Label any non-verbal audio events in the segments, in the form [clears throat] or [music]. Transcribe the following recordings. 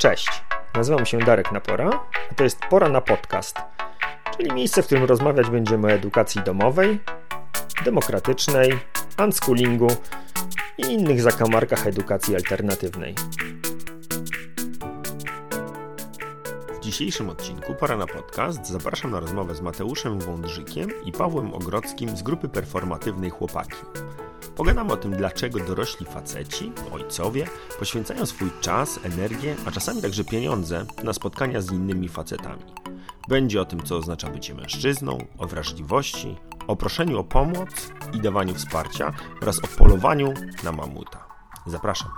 Cześć, nazywam się Darek Napora, a to jest Pora na Podcast, czyli miejsce, w którym rozmawiać będziemy o edukacji domowej, demokratycznej, unschoolingu i innych zakamarkach edukacji alternatywnej. W dzisiejszym odcinku Pora na Podcast zapraszam na rozmowę z Mateuszem Wądrzykiem i Pawłem Ogrodzkim z grupy performatywnej Chłopaki. Pogadamy o tym, dlaczego dorośli faceci, ojcowie, poświęcają swój czas, energię, a czasami także pieniądze na spotkania z innymi facetami. Będzie o tym, co oznacza bycie mężczyzną, o wrażliwości, o proszeniu o pomoc i dawaniu wsparcia oraz o polowaniu na mamuta. Zapraszam.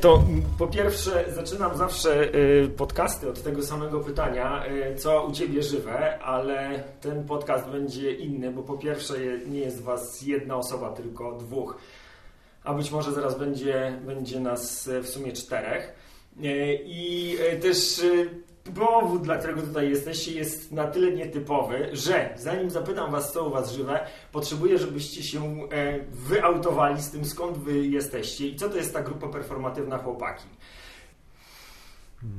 To po pierwsze zaczynam zawsze e, podcasty od tego samego pytania, e, co u Ciebie żywe, ale ten podcast będzie inny, bo po pierwsze nie jest Was jedna osoba, tylko dwóch, a być może zaraz będzie, będzie nas w sumie czterech. I też powód, dla którego tutaj jesteście, jest na tyle nietypowy, że zanim zapytam Was, co u Was żywe, potrzebuję, żebyście się wyautowali z tym, skąd Wy jesteście i co to jest ta grupa performatywna Chłopaki.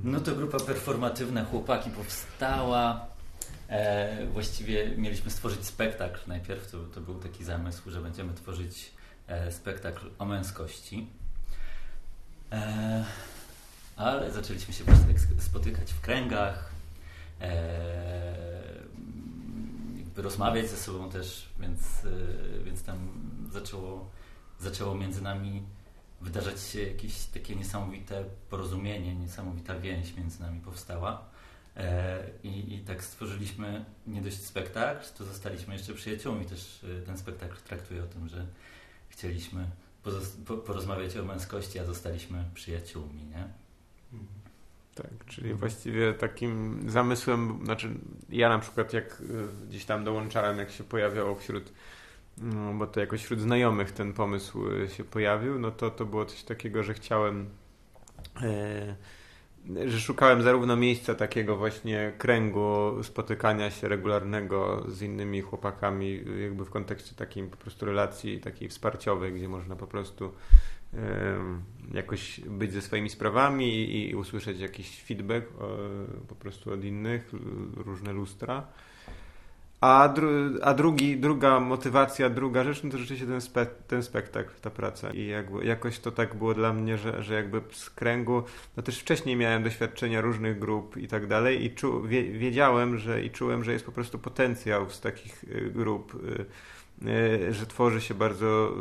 No to grupa performatywna Chłopaki powstała. E, właściwie mieliśmy stworzyć spektakl najpierw. To, to był taki zamysł, że będziemy tworzyć e, spektakl o męskości. E, ale zaczęliśmy się spotykać w kręgach, e, jakby rozmawiać ze sobą też, więc, e, więc tam zaczęło, zaczęło między nami wydarzać się jakieś takie niesamowite porozumienie, niesamowita więź między nami powstała. E, I, I tak stworzyliśmy nie dość spektakl, to zostaliśmy jeszcze przyjaciółmi. Też ten spektakl traktuje o tym, że chcieliśmy porozmawiać o męskości, a zostaliśmy przyjaciółmi, nie? Tak, czyli właściwie takim zamysłem, znaczy ja na przykład jak y, gdzieś tam dołączałem, jak się pojawiało wśród, no, bo to jakoś wśród znajomych ten pomysł y, się pojawił, no to to było coś takiego, że chciałem, e, że szukałem zarówno miejsca takiego właśnie kręgu spotykania się regularnego z innymi chłopakami, jakby w kontekście takiej po prostu relacji takiej wsparciowej, gdzie można po prostu jakoś być ze swoimi sprawami i, usłyszeć jakiś feedback po prostu od innych, różne lustra. A, dru, a drugi, druga motywacja, druga rzecz, no to rzeczywiście ten, spe, ten spektakl, ta praca. I jakby, jakoś to tak było dla mnie, że, że jakby z kręgu, no też wcześniej miałem doświadczenia różnych grup i tak dalej i czu, wie, wiedziałem, że i czułem, że jest po prostu potencjał z takich y, grup y, E, że tworzy się bardzo,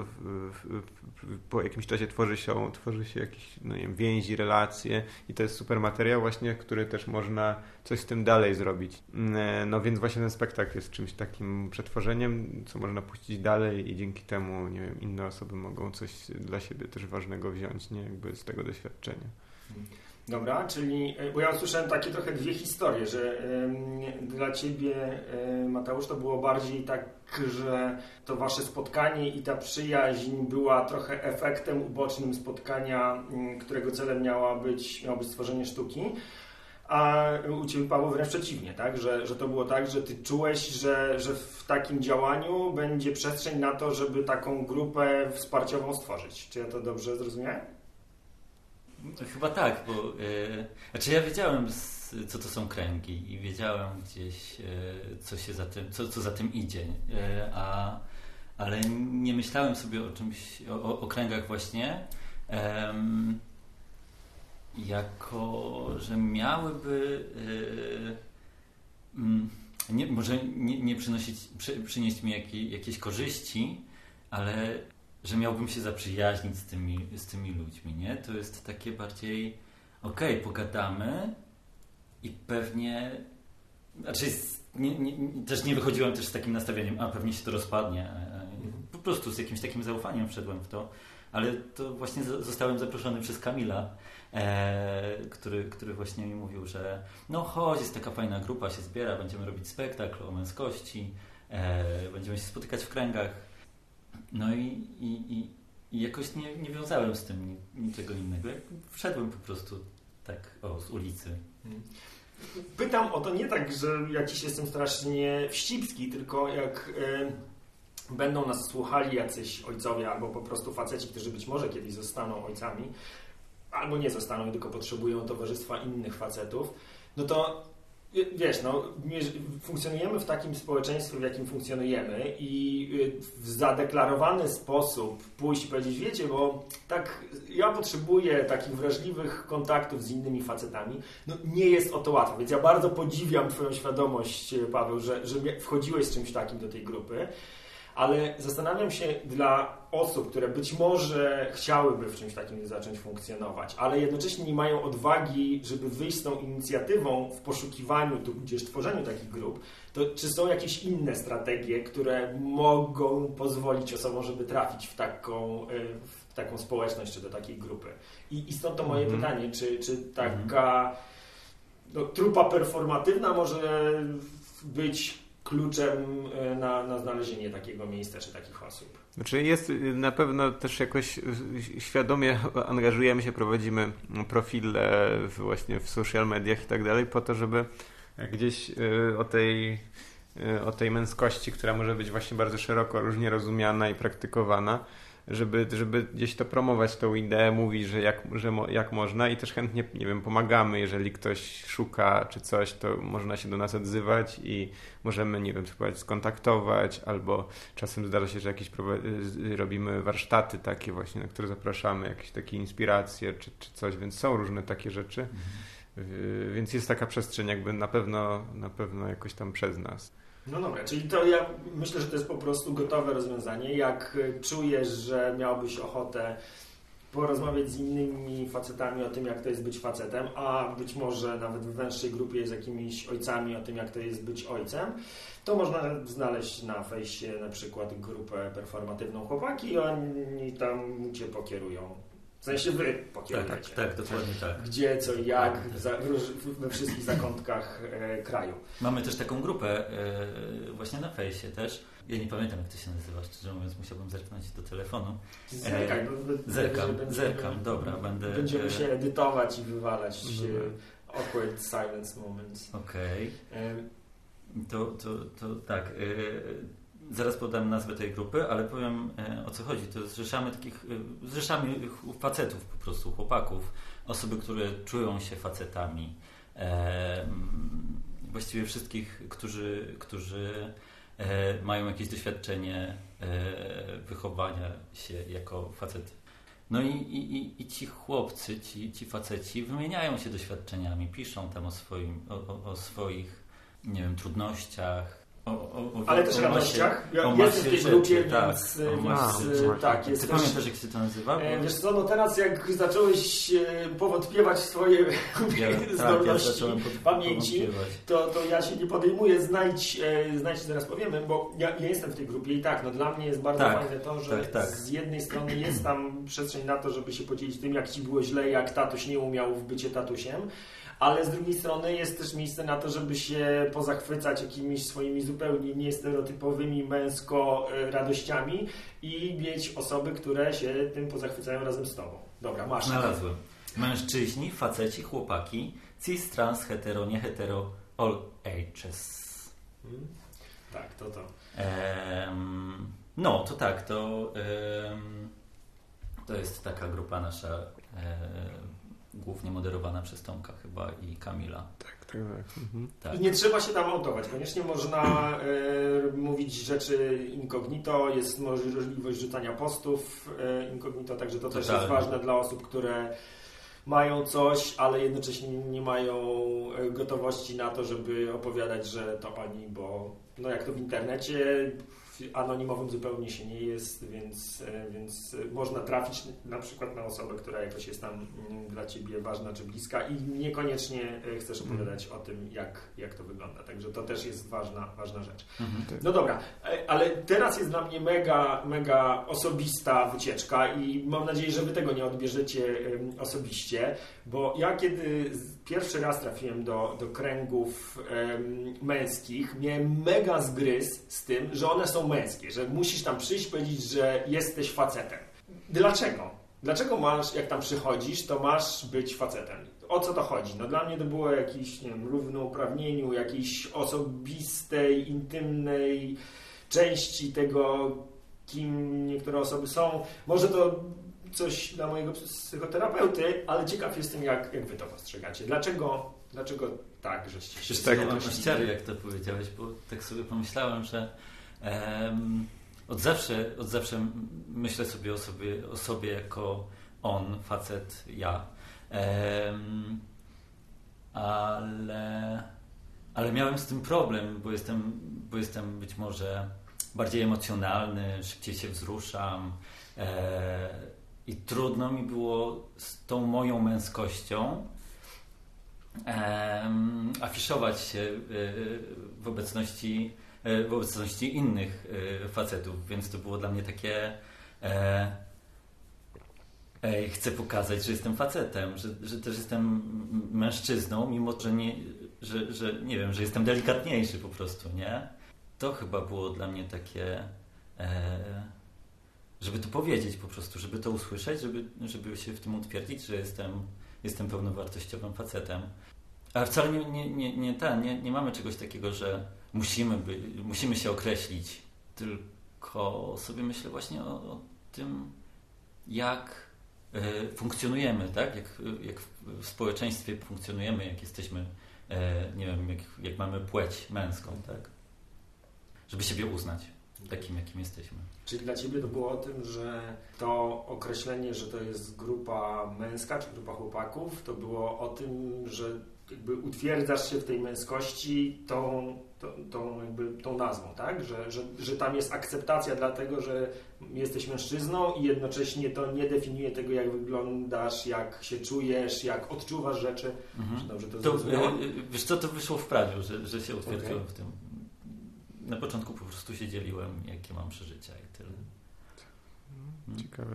po jakimś czasie tworzy się, tworzy się jakieś no nie wiem, więzi, relacje i to jest super materiał właśnie, który też można coś z tym dalej zrobić. E, no więc właśnie ten spektakl jest czymś takim przetworzeniem, co można puścić dalej i dzięki temu, nie wiem, inne osoby mogą coś dla siebie też ważnego wziąć, nie, jakby z tego doświadczenia. Dobra, czyli, e, bo ja usłyszałem takie trochę dwie historie, że y, dla Ciebie, y, Mateusz, to było bardziej tak, że to Wasze spotkanie i ta przyjaźń była trochę efektem ubocznym spotkania, y, którego celem miała być, miało być stworzenie sztuki, a u Ciebie, Paweł, wręcz przeciwnie, tak? Że, że to było tak, że Ty czułeś, że, że w takim działaniu będzie przestrzeń na to, żeby taką grupę wsparciową stworzyć. Czy ja to dobrze zrozumiałem? Chyba tak, bo yy, znaczy ja wiedziałem, co to są kręgi i wiedziałem gdzieś, yy, co się za tym, co, co za tym idzie, yy, a, ale nie myślałem sobie o czymś, o, o kręgach właśnie, jako, że miałyby mm, nie, może nie, nie przy, przynieść mi jakieś, jakieś korzyści, ale że miałbym się zaprzyjaźnić z tymi, z tymi ludźmi, nie? To jest takie bardziej, okej, okay, pogadamy i pewnie, znaczy nie, nie, też nie wychodziłem też z takim nastawieniem, a pewnie się to rozpadnie. Po prostu z jakimś takim zaufaniem wszedłem w to, ale to właśnie zostałem zaproszony przez Kamila, e, który, który właśnie mi mówił, że no chodź, jest taka fajna grupa, się zbiera, będziemy robić spektakl o męskości, e, będziemy się spotykać w kręgach no i, i, i, i jakoś nie, nie wiązałem z tym niczego innego. Wszedłem po prostu tak o, z ulicy. Hmm. pytam o to nie tak, że jakiś jestem strasznie wścibski, tylko jak e, będą nas słuchali jacyś ojcowie albo po prostu faceci, którzy być może kiedyś zostaną ojcami, albo nie zostaną, tylko potrzebują towarzystwa innych facetów, no to wiesz, no, funkcjonujemy w takim społeczeństwie, w jakim funkcjonujemy i y, w zadeklarowany sposób pójść i powiedzieć, wiecie, bo tak ja potrzebuję takich wrażliwych kontaktów z innymi facetami, no nie jest o to łatwo, więc ja bardzo podziwiam Twoją świadomość, Paweł, że, że wchodziłeś z czymś takim do tej grupy ale zastanawiam się dla osób, które być może chciałyby w czymś takim zacząć funkcjonować, ale jednocześnie nie mają odwagi, żeby wyjść z tą inicjatywą w poszukiwaniu tudzież tworzeniu takich grup, to czy są jakieś inne strategie, które mogą pozwolić osobom, żeby trafić w taką, e, w taką społeczność czy do takiej grupy? I, i stąd to moje mm -hmm. pytanie, czy, czy taka no, trupa performatywna może być kluczem e, na, na znalezienie takiego miejsca czy takich osób. Znaczy jest y, na pewno też jakoś y, świadomie angażujemy się, prowadzimy profile właśnie w social mediach i tak dalej po to, żeby gdzieś y, o tej, o tej męskości, która może być właśnie bardzo szeroko różnie rozumiana i praktykowana, żeby, żeby gdzieś to promować, tą ideę, mówić, że jak, że jak można i też chętnie, nie wiem, pomagamy, jeżeli ktoś szuka czy coś, to można się do nas odzywać i możemy, nie wiem, spróbować skontaktować, albo czasem zdarza się, że jakieś robimy warsztaty takie właśnie, na które zapraszamy, jakieś takie inspiracje czy, czy coś, więc są różne takie rzeczy. Mhm. Więc jest taka przestrzeń jakby na pewno, na pewno jakoś tam przez nas. No dobra, czyli to ja myślę, że to jest po prostu gotowe rozwiązanie. Jak e, czujesz, że miałbyś ochotę porozmawiać z innymi facetami o tym, jak to jest być facetem, a być może nawet w węższej grupie z jakimiś ojcami o tym, jak to jest być ojcem, to można znaleźć na fejsie na przykład grupę performatywną chłopaki i oni tam Cię pokierują w sensie wy pokierujecie. Tak, tak, dokładnie tak. Gdzie, co i jak, tak. we wszystkich zakątkach e, kraju. Mamy też taką grupę e, właśnie na fejsie też. Ja nie pamiętam, jak to się nazywa, szczerze mówiąc, musiałbym zerknąć do telefonu. Zerkaj, e, no, zerkam, zerkam, dobra, będę... Będziemy się edytować i wywalać e, awkward silence moments. Okej. Okay. To, to, to tak... E, Zaraz podam nazwę tej grupy, ale powiem e, o co chodzi. To zrzeszamy takich, e, zrzeszamy facetów po prostu, chłopaków, osoby, które czują się facetami. E, właściwie wszystkich, którzy, którzy mają jakieś doświadczenie wychowania się jako facet. No i, i, i ci chłopcy, ci, ci faceci wymieniają się doświadczeniami, piszą tam o, swoim, o, o swoich nie wiem, trudnościach, o, o, Ale też o radościach. Ja jestem w tej grupie, tak, więc, więc tak. Jest Ty też, pamiętasz, jak się to nazywa? E, wiesz co, no teraz jak zacząłeś e, powątpiewać swoje ja, [laughs] zdolności tak, ja pamięci, to, to ja się nie podejmuję znajdź, e, znajdź zaraz powiemy, bo ja, ja, jestem w tej grupie i tak, no dla mnie jest bardzo tak, fajne to, że tak, tak. z jednej strony jest tam przestrzeń na to, żeby się podzielić tym, jak ci było źle, jak tatuś nie umiał w bycie tatusiem, ale z drugiej strony jest też miejsce na to, żeby się pozachwycać jakimiś swoimi zupełnie niestereotypowymi męsko radościami i mieć osoby, które się tym pozachwycają razem z tobą. Dobra, masz. Znalazłem. Mężczyźni, faceci, chłopaki, cis, trans, hetero, nie hetero, all ages. Hmm. Tak, to to. No, to tak, to, to jest taka grupa nasza głównie moderowana przez Tomka chyba i Kamila. Tak, tak, tak. Mhm. tak. I nie trzeba się tam autować. Koniecznie można y, mówić rzeczy incognito, jest możliwość rzucania postów y, incognito, także to Totalnie. też jest ważne dla osób, które mają coś, ale jednocześnie nie mają e, gotowości na to, żeby opowiadać, że to oni, bo no jak to w internecie anonimowym zupełnie się nie jest, więc, e, więc można trafić na przykład na osobę, która jakoś jest tam mm, dla Ciebie ważna czy bliska i niekoniecznie e, chcesz mhm. opowiadać o tym, jak, jak to wygląda. Także to też jest ważna, ważna rzecz. Mhm. Tak. No dobra, e, ale teraz jest dla mnie mega, mega osobista wycieczka i mam nadzieję, że Wy tego nie odbierzecie osobiście, bo ja kiedy pierwszy raz trafiłem do, do kręgów męskich, miałem mega zgryz z tym, że one są męskie, że musisz tam przyjść powiedzieć, że jesteś facetem. Dlaczego? Dlaczego masz, jak tam przychodzisz, to masz być facetem? o co to chodzi? No dla mnie to było jakieś, nie wiem, równouprawnieniu, jakiejś osobistej, intymnej części tego, kim niektóre osoby są. Może to coś dla mojego psychoterapeuty, ale ciekaw jestem, jak, jak wy to postrzegacie. Dlaczego, dlaczego tak, żeście się... Jest tak, ja mam ściary, jak to powiedziałeś, bo tak sobie pomyślałem, że em, od, zawsze, od zawsze myślę sobie o sobie, o sobie jako on, facet, ja. Em, ale, ale miałem z tym problem, bo jestem, bo jestem być może bardziej emocjonalny, szybciej się wzruszam e, i trudno mi było z tą moją męskością em, afiszować się e, w obecności, e, w obecności innych e, facetów, więc to było dla mnie takie e, chcę pokazać, że jestem facetem, że, że też jestem mężczyzną, mimo że nie, że, że nie wiem, że jestem delikatniejszy po prostu, nie? To chyba było dla mnie takie e, żeby to powiedzieć po prostu, żeby to usłyszeć, żeby, żeby się w tym utwierdzić, że jestem, jestem pełnowartościowym facetem. Ale wcale nie, nie, nie, nie, ten, nie, nie mamy czegoś takiego, że musimy, by, musimy się określić, tylko sobie myślę właśnie o, o tym, jak e, funkcjonujemy, tak? Jak, jak w- w społeczeństwie funkcjonujemy, jak jesteśmy, e, nie wiem, jak, jak mamy płeć męską, tak? Żeby siebie uznać takim, jakim jesteśmy. Czyli dla Ciebie to było o tym, że to określenie, że to jest grupa męska czy grupa chłopaków, to było o tym, że jakby utwierdzasz się w tej męskości tą, tą, tą, jakby, tą nazwą, tak? Że, że, że tam jest akceptacja dlatego, że jesteś mężczyzną i jednocześnie to nie definiuje tego, jak wyglądasz, jak się czujesz, jak odczuwasz rzeczy. Mhm. Czy dobrze to, To, e, wiesz co, to wyszło w prawie, że, że się utwierdziłem Okej. w tym. Na początku po prostu się dzieliłem, jakie mam przeżycia i tyle. Mm. Ciekawe.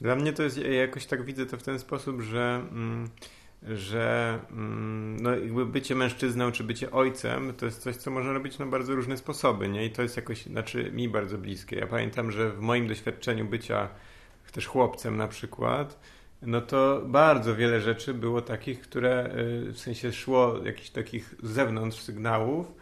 Dla mnie to jest, ja jakoś tak widzę to w ten sposób, że, mm, że mm, no jakby bycie mężczyzną czy bycie ojcem to jest coś, co można robić na bardzo różne sposoby, nie? I to jest jakoś, znaczy mi bardzo bliskie. Ja pamiętam, że w moim doświadczeniu bycia też chłopcem na przykład, no to bardzo wiele rzeczy było takich, które y, w sensie szło jakichś takich z zewnątrz sygnałów,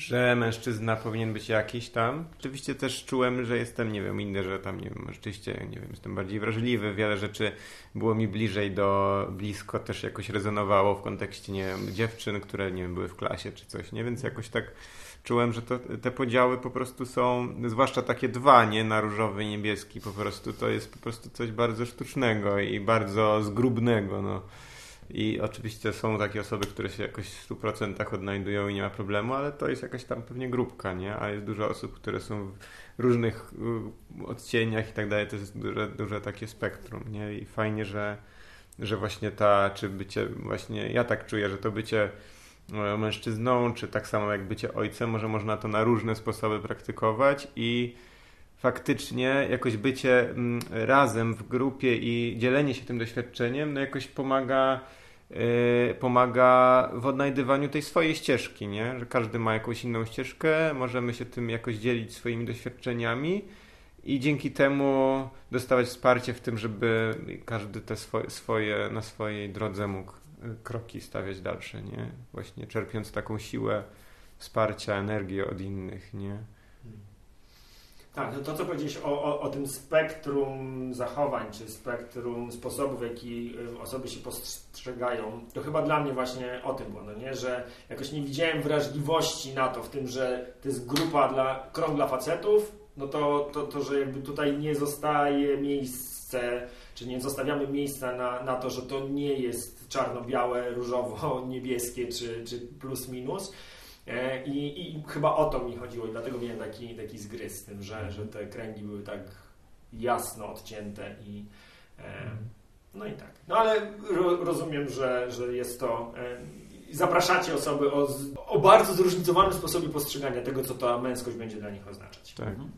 że mężczyzna powinien być jakiś tam. Oczywiście też czułem, że jestem, nie wiem, inny, że tam, nie wiem, rzeczywiście, nie wiem, jestem bardziej wrażliwy, wiele rzeczy było mi bliżej do, blisko też jakoś rezonowało w kontekście, nie wiem, dziewczyn, które, nie wiem, były w klasie czy coś, nie? Więc jakoś tak czułem, że to, te podziały po prostu są, zwłaszcza takie dwa, nie, na różowy i niebieski, po prostu to jest po prostu coś bardzo sztucznego i bardzo zgrubnego, no. I oczywiście są takie osoby, które się jakoś w 100% odnajdują i nie ma problemu, ale to jest jakaś tam pewnie grupka, nie? A jest dużo osób, które są w różnych y, odcieniach i tak dalej. To jest duże, duże takie spektrum, nie? I fajnie, że, że właśnie ta, czy bycie, właśnie ja tak czuję, że to bycie e, mężczyzną, czy tak samo jak bycie ojcem, może można to na różne sposoby praktykować i faktycznie jakoś bycie mm, razem w grupie i dzielenie się tym doświadczeniem, no jakoś pomaga yy, pomaga w odnajdywaniu tej swojej ścieżki, nie? Że każdy ma jakąś inną ścieżkę, możemy się tym jakoś dzielić swoimi doświadczeniami i dzięki temu dostawać wsparcie w tym, żeby każdy te swoje, swoje na swojej drodze mógł y, kroki stawiać dalsze, nie? Właśnie czerpiąc taką siłę wsparcia, energię od innych, nie? Tak, no to co powiedziałeś o, o, o tym spektrum zachowań, czy spektrum sposobów, w jaki y, osoby się postrzegają, to chyba dla mnie właśnie o tym było, no nie? że jakoś nie widziałem wrażliwości na to, w tym, że to jest grupa dla, krąg dla facetów, no to, to, to że jakby tutaj nie zostaje miejsce, czy nie zostawiamy miejsca na, na to, że to nie jest czarno-białe, różowo-niebieskie, czy, czy plus minus, E, I, I chyba o to mi chodziło i dlatego miałem taki, taki zgryz z tym, że, że te kręgi były tak jasno odcięte i e, no i tak. No ale ro, rozumiem, że, że jest to e, zapraszacie osoby o, o bardzo zróżnicowanym sposobie postrzegania tego, co ta męskość będzie dla nich oznaczać. Tak. Mhm.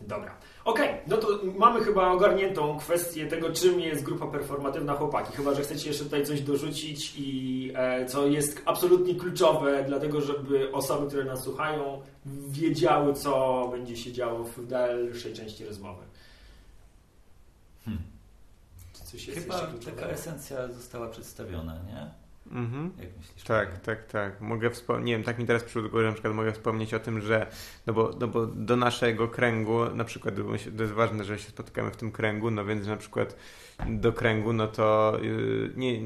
Dobra. Okej, no to mamy chyba ogarniętą kwestię tego, czym jest grupa performatywna chłopaki. Chyba, że chcecie jeszcze tutaj coś dorzucić i e, co jest absolutnie kluczowe, dlatego żeby osoby, które nas słuchają, wiedziały, co będzie się działo w dalszej części rozmowy. Hmm. Chyba taka esencja została przedstawiona, nie? Mhm. Jak myślisz? Tak, tak, tak. Mogę wspomnieć, nie wiem, tak mi teraz przyszło do głowy, na przykład mogę wspomnieć o tym, że no bo, no bo do naszego kręgu, na przykład, to jest ważne, że się spotykamy w tym kręgu, no więc na przykład do kręgu, no to yy, nie,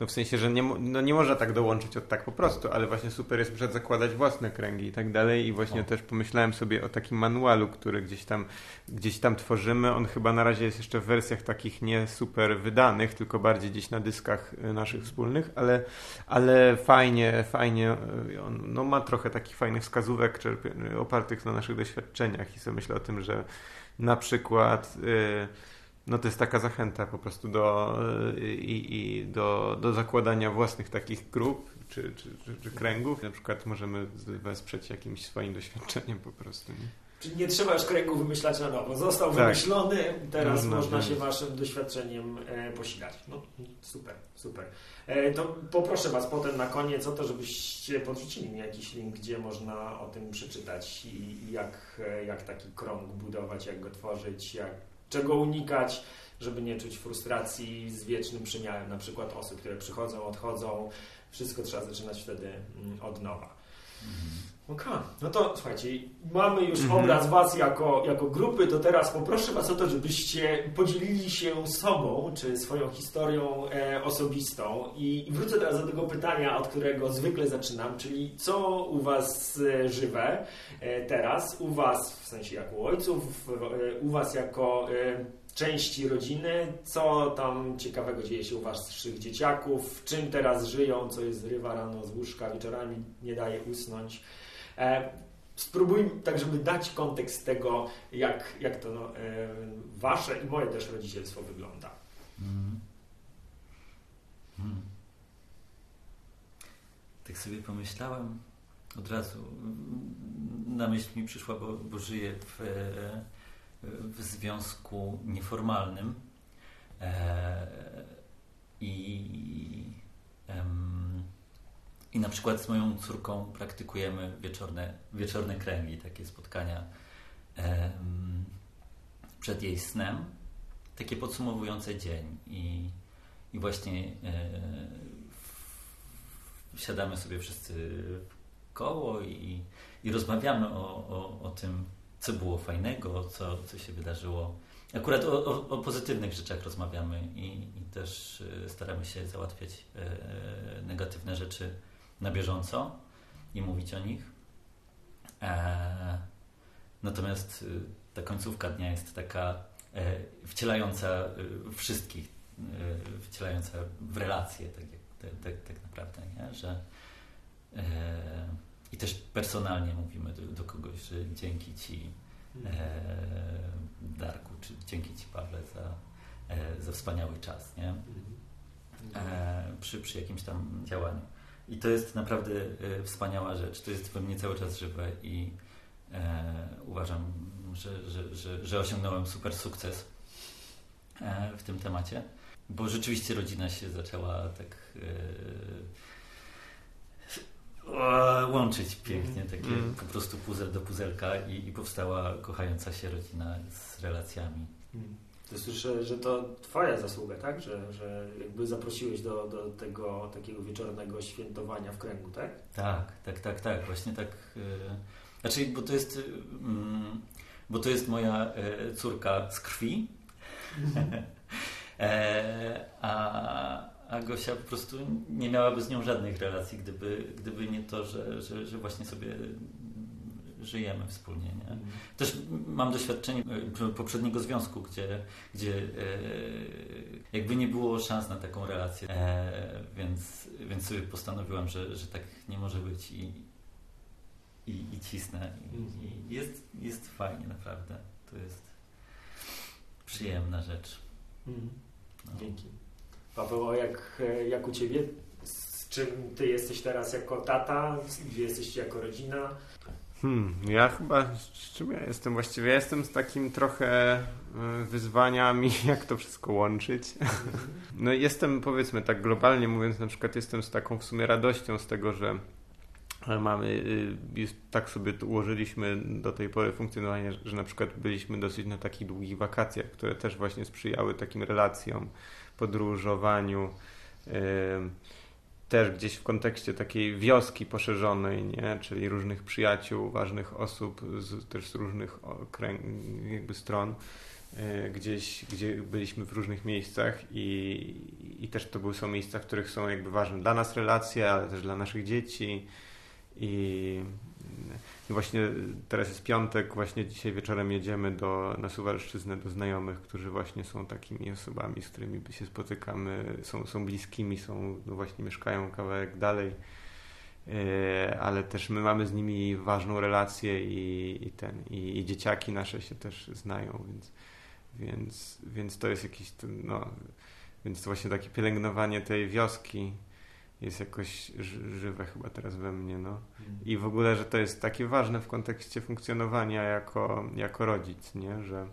no w sensie, że nie, no nie można tak dołączyć od tak po prostu, ale właśnie super jest przykład zakładać własne kręgi i tak dalej i właśnie O. też pomyślałem sobie o takim manualu, który gdzieś tam, gdzieś tam tworzymy. On chyba na razie jest jeszcze w wersjach takich nie super wydanych, tylko bardziej gdzieś na dyskach y, naszych wspólnych, ale, ale fajnie, fajnie, y, on no, ma trochę takich fajnych wskazówek czerpie- opartych na naszych doświadczeniach i sobie myślę o tym, że na przykład y, no to jest taka zachęta po prostu do, i, i do, do zakładania własnych takich grup czy, czy, czy, czy kręgów. Na przykład możemy wesprzeć jakimś swoim doświadczeniem po prostu. Nie? Czyli nie trzeba już kręgu wymyślać na nowo. Został Tak. wymyślony, teraz Można można się wziąć. waszym doświadczeniem e, posilać. No, super, super. E, to poproszę was potem na koniec o to, żebyście podrzucili mi jakiś link, gdzie można o tym przeczytać i, i jak, e, jak taki krąg budować, jak go tworzyć, jak, czego unikać, żeby nie czuć frustracji z wiecznym przymiarem na przykład osób, które przychodzą, odchodzą. Wszystko trzeba zaczynać wtedy mm, od nowa. Okej, no to słuchajcie, mamy już Mhm. obraz Was jako, jako grupy, to teraz poproszę Was o to, żebyście podzielili się sobą, czy swoją historią e, osobistą. I, i wrócę teraz do tego pytania, od którego zwykle zaczynam, czyli co u Was e, żywe e, teraz, u Was w sensie jako ojców, e, u Was jako e, części rodziny, co tam ciekawego dzieje się u Waszych dzieciaków, czym teraz żyją, co jest zrywa rano z łóżka, wieczorami? Nie daje usnąć. E, spróbuj tak, żeby dać kontekst tego, jak, jak to no, e, wasze i moje też rodzicielstwo wygląda. Mm. Mm. Tak sobie pomyślałem od razu. Na myśl mi przyszła, bo, bo żyję w, e, w związku nieformalnym. E, I, em, I na przykład z moją córką praktykujemy wieczorne, wieczorne kręgi, takie spotkania przed jej snem. Takie podsumowujące dzień. I, i właśnie e, w- siadamy sobie wszyscy w koło i, i rozmawiamy o, o, o tym, co było fajnego, co, co się wydarzyło. Akurat o, o, o pozytywnych rzeczach rozmawiamy i, i też e, staramy się załatwiać e, negatywne rzeczy na bieżąco i mówić o nich. E, natomiast e, ta końcówka dnia jest taka e, wcielająca e, wszystkich, e, wcielająca w relacje, tak, tak, tak, tak naprawdę, nie? że e, i też personalnie mówimy do, do kogoś, że dzięki Ci Darku, czy dzięki Ci Pawle za, za wspaniały czas, nie? e, przy, przy jakimś tam działaniu. I to jest naprawdę e, wspaniała rzecz. To jest we mnie cały czas żywe i e, uważam, że, że, że, że osiągnąłem super sukces e, w tym temacie, bo rzeczywiście rodzina się zaczęła tak e, łączyć pięknie, takie Mm. po prostu puzel do puzelka i, i powstała kochająca się rodzina z relacjami. Mm. To słyszę, że to twoja zasługa, tak? Że, że jakby zaprosiłeś do, do tego takiego wieczornego świętowania w kręgu, tak? Tak, tak, tak, tak. Właśnie tak. E, znaczy, bo to jest. Mm, bo to jest moja e, córka z krwi. [laughs] e, a, a Gosia po prostu nie miałaby z nią żadnych relacji, gdyby, gdyby nie to, że, że, że właśnie sobie żyjemy wspólnie. Nie? Też mam doświadczenie e, poprzedniego związku, gdzie, gdzie e, jakby nie było szans na taką relację, e, więc, więc sobie postanowiłam, że, że tak nie może być i, i, i cisnę. I, i jest, jest fajnie naprawdę. To jest przyjemna rzecz. Mhm. No. Dzięki. Paweł, a jak, jak u Ciebie? Z czym Ty jesteś teraz jako tata? Gdzie jesteście jako rodzina? Hmm, ja chyba, z czym ja jestem właściwie? Ja jestem z takim trochę y, wyzwaniami, [laughs] jak to wszystko łączyć. No jestem, powiedzmy tak globalnie mówiąc, na przykład jestem z taką w sumie radością z tego, że e, mamy, jest, tak sobie ułożyliśmy do tej pory funkcjonowanie, że na przykład byliśmy dosyć na takich długich wakacjach, które też właśnie sprzyjały takim relacjom, podróżowaniu. y, też gdzieś w kontekście takiej wioski poszerzonej, nie? czyli różnych przyjaciół, ważnych osób, z, też z różnych jakby stron, e, gdzieś, gdzie byliśmy w różnych miejscach i, i też to były, są miejsca, w których są jakby ważne dla nas relacje, ale też dla naszych dzieci i właśnie teraz jest piątek, właśnie dzisiaj wieczorem jedziemy do, na Suwalszczyznę do znajomych, którzy właśnie są takimi osobami, z którymi się spotykamy, są, są bliskimi, są, no właśnie mieszkają kawałek dalej, e, ale też my mamy z nimi ważną relację i, i ten, i, i dzieciaki nasze się też znają, więc, więc, więc to jest jakiś, no, więc to właśnie takie pielęgnowanie tej wioski, jest jakoś żywe chyba teraz we mnie. No. Mhm. I w ogóle, że to jest takie ważne w kontekście funkcjonowania jako, jako rodzic, nie? że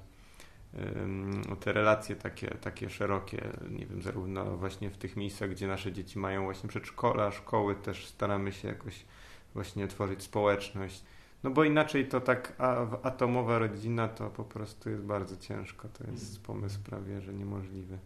te relacje takie, takie szerokie, nie wiem, zarówno właśnie w tych miejscach, gdzie nasze dzieci mają właśnie przedszkola, szkoły, też staramy się jakoś właśnie tworzyć społeczność. No bo inaczej to tak a, atomowa rodzina to po prostu jest bardzo ciężko. To jest mhm. pomysł prawie, że niemożliwy.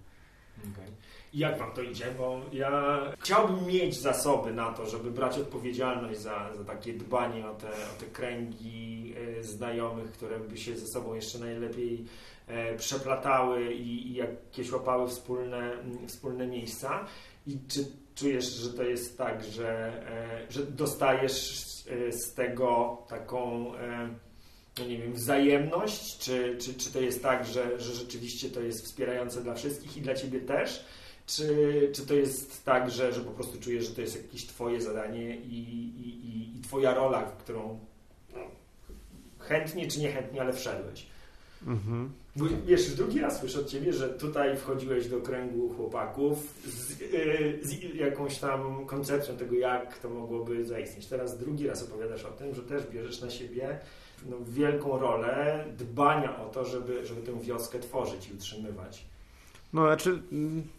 Okay. Jak wam to idzie? Bo ja chciałbym mieć zasoby na to, żeby brać odpowiedzialność za, za takie dbanie o te, o te kręgi e, znajomych, które by się ze sobą jeszcze najlepiej e, przeplatały i, i jakieś łapały wspólne, wspólne miejsca. I czy czujesz, że to jest tak, że, e, że dostajesz z tego taką no nie wiem, wzajemność, czy, czy, czy to jest tak, że, że rzeczywiście to jest wspierające dla wszystkich i dla Ciebie też, czy, czy to jest tak, że, że po prostu czujesz, że to jest jakieś Twoje zadanie i, i, i, i Twoja rola, w którą no, chętnie czy niechętnie, ale wszedłeś? Mhm. Bo wiesz, drugi raz słyszę od Ciebie, że tutaj wchodziłeś do kręgu chłopaków z, yy, z, jakąś tam koncepcją tego, jak to mogłoby zaistnieć. Teraz drugi raz opowiadasz o tym, że też bierzesz na siebie no, wielką rolę dbania o to, żeby, żeby tę wioskę tworzyć i utrzymywać. No, znaczy,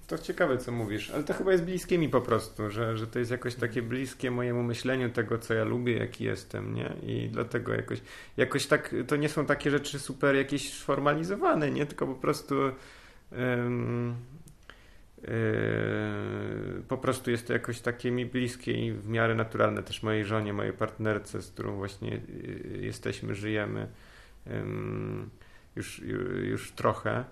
to ciekawe, co mówisz, ale to chyba jest bliskie mi po prostu, że, że to jest jakoś takie bliskie mojemu myśleniu tego, co ja lubię, jaki jestem, nie? I dlatego jakoś, jakoś tak, to nie są takie rzeczy super jakieś sformalizowane, nie? Tylko po prostu um, po prostu jest to jakoś takie mi bliskie i w miarę naturalne też mojej żonie, mojej partnerce, z którą właśnie y, jesteśmy, żyjemy już, już trochę.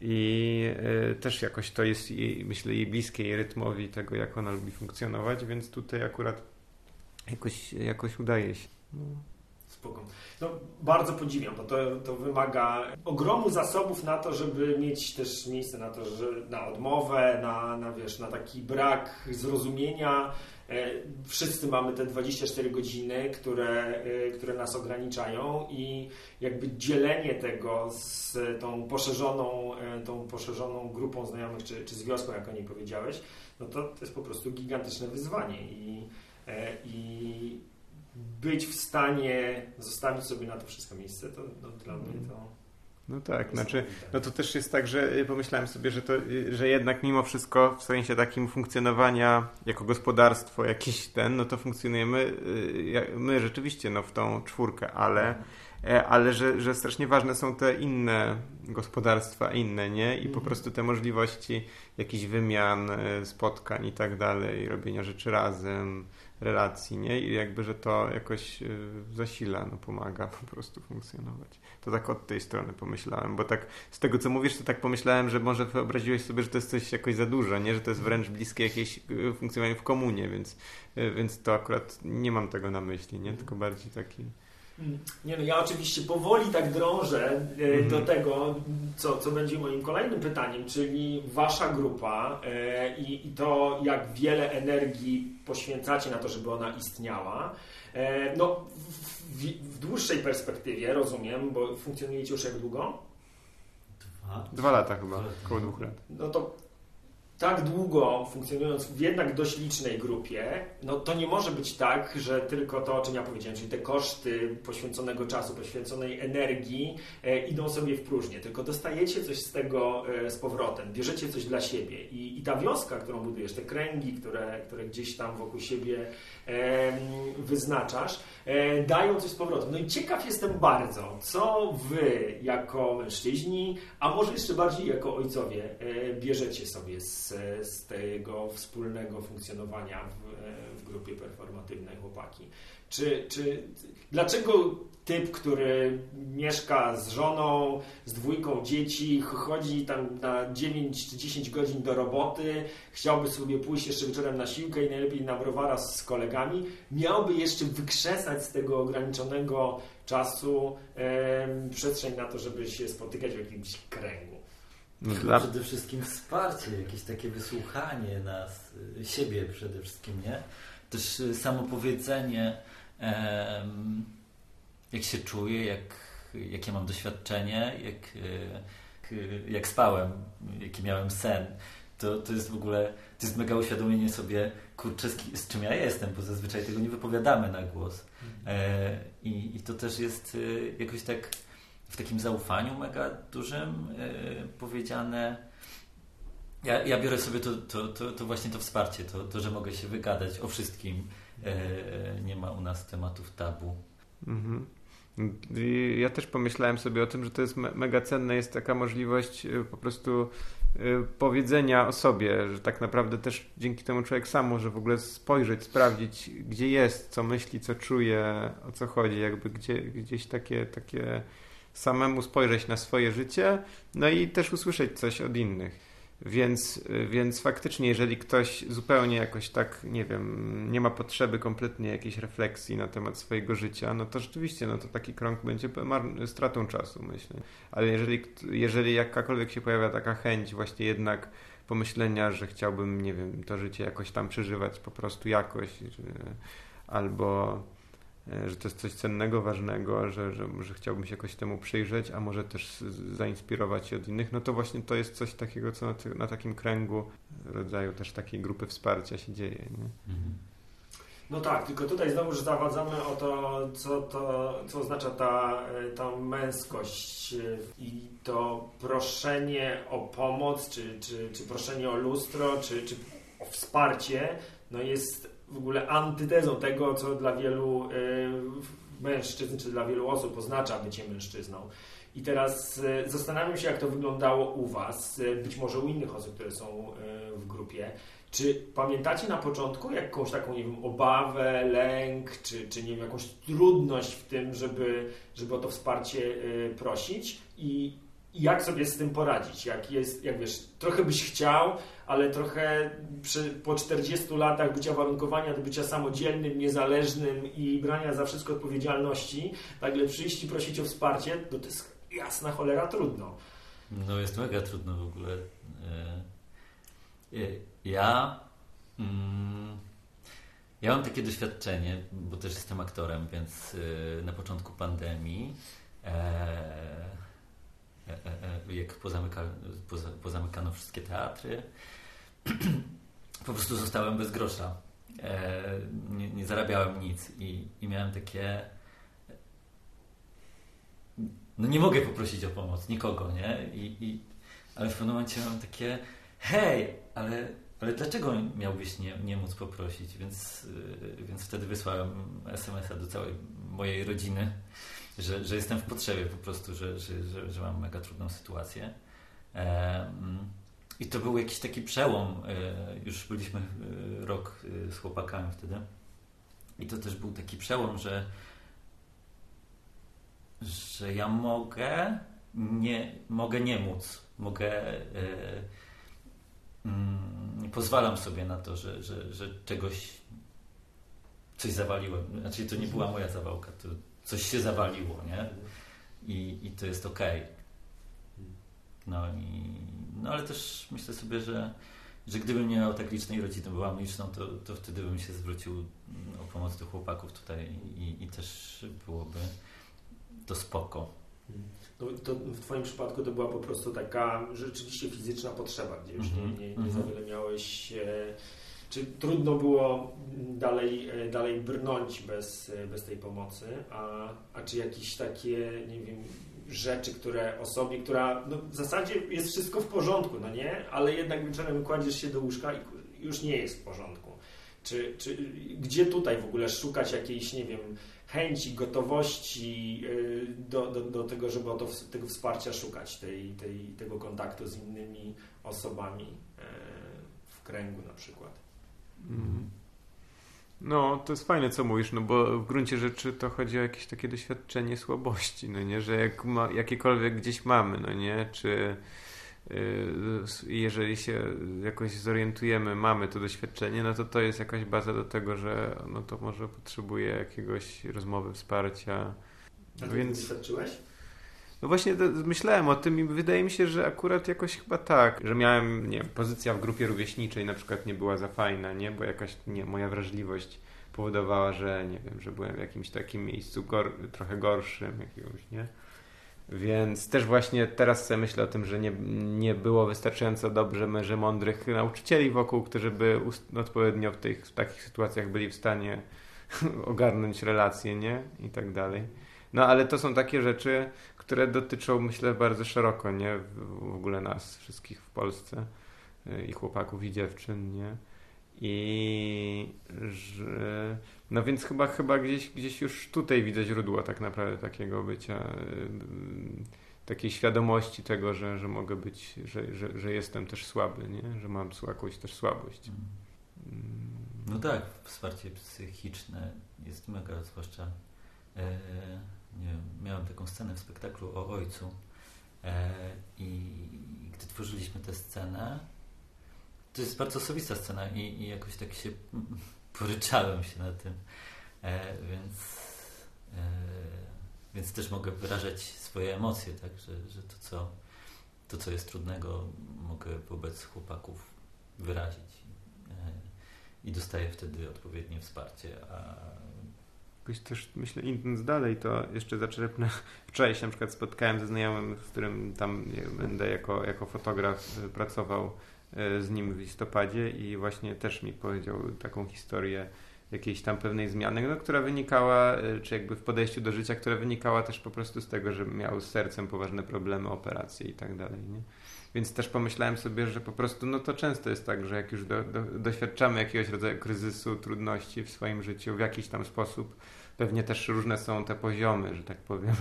I y, też jakoś to jest jej, myślę, jej bliskie jej rytmowi tego, jak ona lubi funkcjonować, więc tutaj akurat jakoś, jakoś udaje się. No. Spoko. No, bardzo podziwiam, bo to, to wymaga ogromu zasobów na to, żeby mieć też miejsce na to, że na odmowę, na, na, wiesz, na taki brak zrozumienia. E, wszyscy mamy te 24 godziny, które, e, które nas ograniczają i jakby dzielenie tego z tą poszerzoną, e, tą poszerzoną grupą znajomych, czy, czy z wioską, jak o niej powiedziałeś, no to, to jest po prostu gigantyczne wyzwanie i, i być w stanie zostawić sobie na to wszystko miejsce, to no, dla mnie to. No tak, znaczy, no to też jest tak, że y, pomyślałem sobie, że, to, y, że jednak mimo wszystko w sensie takim funkcjonowania jako gospodarstwo jakiś ten, no to funkcjonujemy y, my rzeczywiście no, w tą czwórkę, ale, mhm. e, ale że, że strasznie ważne są te inne gospodarstwa, inne, nie? I po mhm. prostu te możliwości jakichś wymian, spotkań i tak dalej, robienia rzeczy razem, relacji, nie? I jakby, że to jakoś y, zasila, no pomaga po prostu funkcjonować. To tak od tej strony pomyślałem, bo tak z tego, co mówisz, to tak pomyślałem, że może wyobraziłeś sobie, że to jest coś jakoś za dużo, nie? Że to jest wręcz bliskie jakieś y, funkcjonowaniu w komunie, więc, y, więc to akurat nie mam tego na myśli, nie? Tylko bardziej taki... Mm. Nie no, ja oczywiście powoli tak drążę mm. do tego, co, co będzie moim kolejnym pytaniem, czyli wasza grupa e, i, i to, jak wiele energii poświęcacie na to, żeby ona istniała. E, no, w, w, dłuższej perspektywie, rozumiem, bo funkcjonujecie już jak długo? Dwa, Dwa lata chyba, około dwóch lat. No to tak długo funkcjonując w jednak dość licznej grupie, no to nie może być tak, że tylko to, o czym ja powiedziałem, czyli te koszty poświęconego czasu, poświęconej energii e, idą sobie w próżnię, tylko dostajecie coś z tego e, z powrotem, bierzecie coś dla siebie I, i ta wioska, którą budujesz, te kręgi, które, które gdzieś tam wokół siebie e, wyznaczasz, e, dają coś z powrotem. No i ciekaw jestem bardzo, co wy jako mężczyźni, a może jeszcze bardziej jako ojcowie, e, bierzecie sobie z z, tego wspólnego funkcjonowania w, w grupie performatywnej chłopaki. Czy, czy dlaczego typ, który mieszka z żoną, z dwójką dzieci, chodzi tam na 9 czy 10 godzin do roboty, chciałby sobie pójść jeszcze wieczorem na siłkę i najlepiej na browara z kolegami, miałby jeszcze wykrzesać z tego ograniczonego czasu e, przestrzeń na to, żeby się spotykać w jakimś kręgu. No dla... Przede wszystkim wsparcie, jakieś takie wysłuchanie nas, siebie przede wszystkim, nie? Też y, samo powiedzenie, jak się czuję, jak, jakie mam doświadczenie, jak, e, jak spałem, jaki miałem sen. To, to jest w ogóle, to jest mega uświadomienie sobie, kurczę, z, czym ja jestem, bo zazwyczaj tego nie wypowiadamy na głos. E, i, I to też jest jakoś tak w takim zaufaniu mega dużym e, powiedziane. Ja, ja biorę sobie to, to, to, to, właśnie to wsparcie, to, to, że mogę się wygadać o wszystkim. E, nie ma u nas tematów tabu. Mhm. Ja też pomyślałem sobie o tym, że to jest mega cenne, jest taka możliwość y, po prostu powiedzenia o sobie, że tak naprawdę też dzięki temu człowiek sam może w ogóle spojrzeć, sprawdzić, gdzie jest, co myśli, co czuje, o co chodzi, jakby gdzie, gdzieś takie, takie samemu spojrzeć na swoje życie, no i też usłyszeć coś od innych. Więc, więc faktycznie, jeżeli ktoś zupełnie jakoś tak, nie wiem, nie ma potrzeby kompletnie jakiejś refleksji na temat swojego życia, no to rzeczywiście, no to taki krąg będzie stratą czasu, myślę. Ale jeżeli, jeżeli jakakolwiek się pojawia taka chęć właśnie jednak pomyślenia, że chciałbym, nie wiem, to życie jakoś tam przeżywać po prostu jakoś, albo że to jest coś cennego, ważnego, że, że, że chciałbym się jakoś temu przyjrzeć, a może też zainspirować się od innych, no to właśnie to jest coś takiego, co na, na takim kręgu rodzaju też takiej grupy wsparcia się dzieje. Nie? Mhm. No tak, tylko tutaj znowu że zawadzamy o to, co, to, co oznacza ta, ta męskość i to proszenie o pomoc, czy, czy, czy proszenie o lustro, czy, czy o wsparcie, no jest w ogóle antytezą tego, co dla wielu y, mężczyzn, czy dla wielu osób oznacza bycie mężczyzną. I teraz y, zastanawiam się, jak to wyglądało u Was, y, być może u innych osób, które są w grupie. Czy pamiętacie na początku jakąś taką, nie wiem, obawę, lęk, czy, czy nie wiem, jakąś trudność w tym, żeby, żeby o to wsparcie prosić? I jak sobie z tym poradzić? Jak jest, jak wiesz, trochę byś chciał, ale trochę przy, po 40 latach bycia warunkowania do bycia samodzielnym, niezależnym i brania za wszystko odpowiedzialności, nagle przyjść i prosić o wsparcie, to, to jest jasna cholera trudno. No jest mega trudno w ogóle. E, e, ja mm, ja mam takie doświadczenie, bo też jestem aktorem, więc e, na początku pandemii jak pozamyka, pozamykano wszystkie teatry, [clears throat] po prostu zostałem bez grosza. E, nie, nie zarabiałem nic i, i miałem takie. No nie mogę poprosić o pomoc nikogo, nie? I, i, ale w pewnym momencie mam takie, hej, ale, ale dlaczego miałbyś nie, nie móc poprosić? Więc, yy, więc wtedy wysłałem SMS-a do całej mojej rodziny, że, że jestem w potrzebie po prostu, że, że, że, że mam mega trudną sytuację. I to był jakiś taki przełom. E, już byliśmy e, rok e, z chłopakami wtedy. I to też był taki przełom, że, że ja mogę nie, mogę nie móc. Mogę. Mm, pozwalam sobie na to, że, że, że czegoś coś zawaliłem. Znaczy to nie była moja zawałka, to coś się zawaliło, nie? I, i to jest okej. Okay. No i no ale też myślę sobie, że, że gdybym nie miał tak licznej rodziny, byłam liczną, to, to wtedy bym się zwrócił o pomoc do chłopaków tutaj i, i też byłoby to spoko. No, to w Twoim przypadku to była po prostu taka rzeczywiście fizyczna potrzeba, gdzie już nie, nie, nie za mhm. wiele miałeś. E, czy trudno było dalej, e, dalej brnąć bez, bez tej pomocy, a, a czy jakieś takie, nie wiem, rzeczy, które osobie, która no, w zasadzie jest wszystko w porządku, no nie? Ale jednak wieczorem kładziesz się do łóżka i już nie jest w porządku. Czy, czy gdzie tutaj w ogóle szukać jakiejś, nie wiem, chęci, gotowości y, do, do, do tego, żeby to, tego wsparcia szukać, tej, tej, tego kontaktu z innymi osobami? E, w kręgu na przykład. Mhm. No, to jest fajne, co mówisz, no bo w gruncie rzeczy to chodzi o jakieś takie doświadczenie słabości, no nie, że jak ma, jakiekolwiek gdzieś mamy, no nie, czy yy, jeżeli się jakoś zorientujemy, mamy to doświadczenie, no to to jest jakaś baza do tego, że no to może potrzebuje jakiegoś rozmowy, wsparcia. A ty Więc... doświadczyłeś? No właśnie myślałem o tym i wydaje mi się, że akurat jakoś chyba tak, że miałem, nie pozycja w grupie rówieśniczej na przykład nie była za fajna, nie, bo jakaś, nie, moja wrażliwość powodowała, że nie wiem, że byłem w jakimś takim miejscu gor trochę gorszym jakiegoś, nie? Więc też właśnie teraz sobie myślę o tym, że nie, nie było wystarczająco dobrze męże mądrych nauczycieli wokół, którzy by odpowiednio w tych w takich sytuacjach byli w stanie [laughs] ogarnąć relacje, nie? I tak dalej. No ale to są takie rzeczy, które dotyczą, myślę, bardzo szeroko, nie? W ogóle nas wszystkich w Polsce y, i chłopaków i dziewczyn, nie? I że, no więc chyba, chyba gdzieś, gdzieś już tutaj widzę źródło tak naprawdę takiego bycia, y, takiej świadomości tego, że, że mogę być, że, że, że jestem też słaby, nie? Że mam jakąś też słabość. Mm. No tak, wsparcie psychiczne jest mega, zwłaszcza nie miałem taką scenę w spektaklu o ojcu e, i gdy tworzyliśmy tę scenę, to jest bardzo osobista scena i, i jakoś tak się [laughs] poryczałem się na tym, e, więc, e, więc też mogę wyrażać swoje emocje, tak, że, że to, co, to, co jest trudnego, mogę wobec chłopaków wyrazić. I dostaję wtedy odpowiednie wsparcie, a jakoś też myślę idąc dalej, to jeszcze zaczerpnę. [laughs] Wczoraj się na przykład spotkałem ze znajomym, z którym tam będę jako, jako fotograf y, pracował y, z nim w listopadzie i właśnie też mi powiedział taką historię jakiejś tam pewnej zmiany, no, która wynikała, y, czy jakby w podejściu do życia, która wynikała też po prostu z tego, że miał z sercem poważne problemy, operacje i tak dalej. Nie? Więc też pomyślałem sobie, że po prostu no to często jest tak, że jak już do, do, doświadczamy jakiegoś rodzaju kryzysu, trudności w swoim życiu w jakiś tam sposób, pewnie też różne są te poziomy, że tak powiem.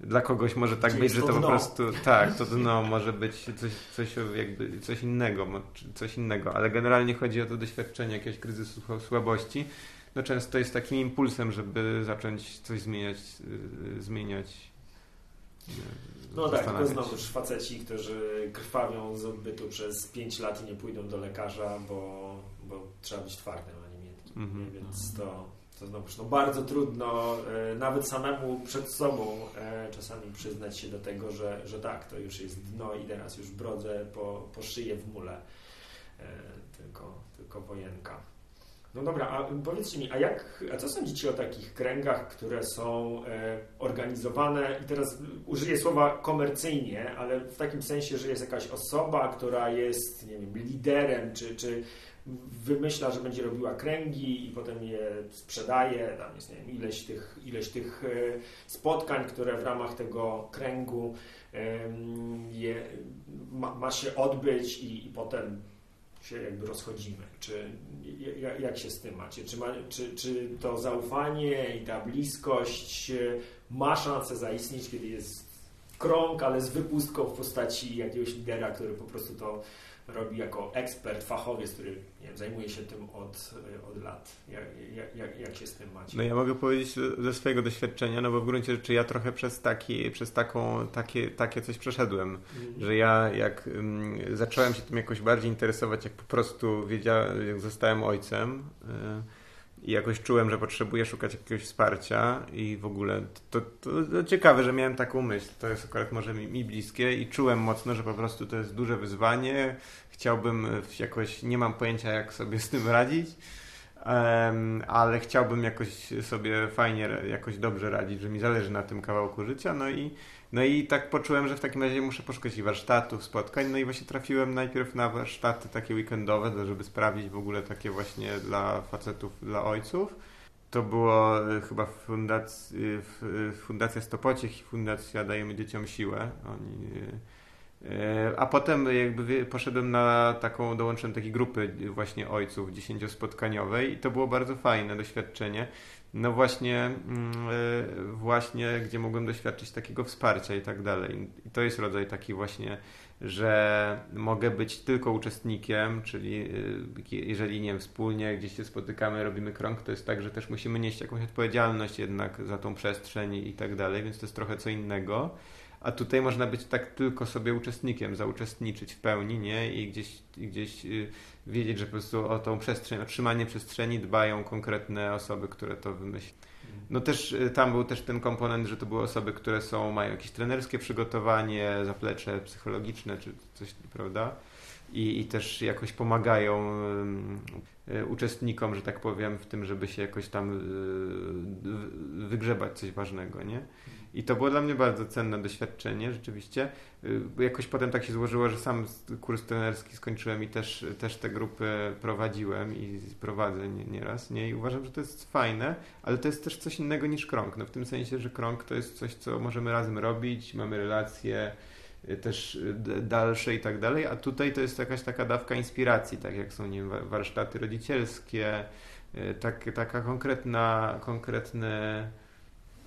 Dla kogoś może tak być, że to, po prostu tak, to [laughs] dno może być coś, coś, jakby, coś innego, coś innego, ale generalnie chodzi o to doświadczenie jakiegoś kryzysu słabości. No często jest takim impulsem, żeby zacząć coś zmieniać, y, zmieniać. No tak, tylko znowuż faceci, którzy krwawią z odbytu przez 5 lat i nie pójdą do lekarza, bo, bo trzeba być twardym, a nie miękkim. Mhm. Więc to to no, bardzo trudno e, nawet samemu przed sobą e, czasami przyznać się do tego, że, że tak, to już jest dno i teraz już brodzę po, po szyję w mule. E, tylko, tylko wojenka. No dobra, a powiedzcie mi, a jak, a co sądzicie o takich kręgach, które są organizowane, i teraz użyję słowa komercyjnie, ale w takim sensie, że jest jakaś osoba, która jest, nie wiem, liderem, czy, czy wymyśla, że będzie robiła kręgi i potem je sprzedaje, tam jest nie wiem, ileś tych, ileś tych e, spotkań, które w ramach tego kręgu je, ma, ma się odbyć i, i potem się jakby rozchodzimy. Czy jak, się z tym macie? Czy, ma, czy, czy to zaufanie i ta bliskość e, ma szansę zaistnieć, kiedy jest krąg, ale z wypustką w postaci jakiegoś lidera, który po prostu to robi jako ekspert, fachowiec, który wiem, zajmuje się tym od, od lat. Jak, jak, jak się z tym macie? No ja mogę powiedzieć ze swojego doświadczenia, no bo w gruncie rzeczy ja trochę przez, taki, przez taką, takie, takie coś przeszedłem, mm. że ja jak um, zacząłem się tym jakoś bardziej interesować, jak po prostu wiedziałem, jak zostałem ojcem, y i jakoś czułem, że potrzebuję szukać jakiegoś wsparcia i w ogóle to, to, to ciekawe, że miałem taką myśl. To jest akurat może mi, mi, bliskie i czułem mocno, że po prostu to jest duże wyzwanie. Chciałbym jakoś, nie mam pojęcia jak sobie z tym radzić, um, ale chciałbym jakoś sobie fajnie, jakoś dobrze radzić, że mi zależy na tym kawałku życia. No i no i tak poczułem, że w takim razie muszę poszukać warsztatów, spotkań. No i właśnie trafiłem najpierw na warsztaty takie weekendowe, żeby sprawdzić w ogóle takie właśnie dla facetów, dla ojców. To było e, chyba fundac, e, Fundacja Stopociech i Fundacja Dajemy Dzieciom Siłę. Oni, e, a potem jakby poszedłem na taką, dołączyłem takiej grupy właśnie ojców dziesięciospotkaniowej i to było bardzo fajne doświadczenie no właśnie, mm, e, właśnie gdzie mogłem doświadczyć takiego wsparcia i tak dalej. I to jest rodzaj taki właśnie, że mogę być tylko uczestnikiem, czyli e, jeżeli nie wiem, wspólnie gdzieś się spotykamy, robimy krąg, to jest tak, że też musimy nieść jakąś odpowiedzialność jednak za tą przestrzeń i tak dalej, więc to jest trochę co innego. A tutaj można być tak tylko sobie uczestnikiem, zauczestniczyć w pełni, nie? I gdzieś, gdzieś y, wiedzieć, że po prostu o tą przestrzeń, otrzymanie przestrzeni dbają konkretne osoby, które to wymyślą. No też y, tam był też ten komponent, że to były osoby, które są, mają jakieś trenerskie przygotowanie, zaplecze psychologiczne czy coś, prawda? I, i też jakoś pomagają y, uczestnikom, że tak powiem, w tym, żeby się jakoś tam wygrzebać coś ważnego, nie? I to było dla mnie bardzo cenne doświadczenie, rzeczywiście. Y, jakoś potem tak się złożyło, że sam kurs trenerski skończyłem i też, też te grupy prowadziłem i prowadzę nieraz. Nie? I uważam, że to jest fajne, ale to jest też coś innego niż krąg. No, w tym sensie, że krąg to jest coś, co możemy razem robić, mamy relacje y, też y, dalsze i tak dalej, a tutaj to jest jakaś taka dawka inspiracji, tak jak są nie wiem, warsztaty rodzicielskie, tak, taka konkretna, konkretny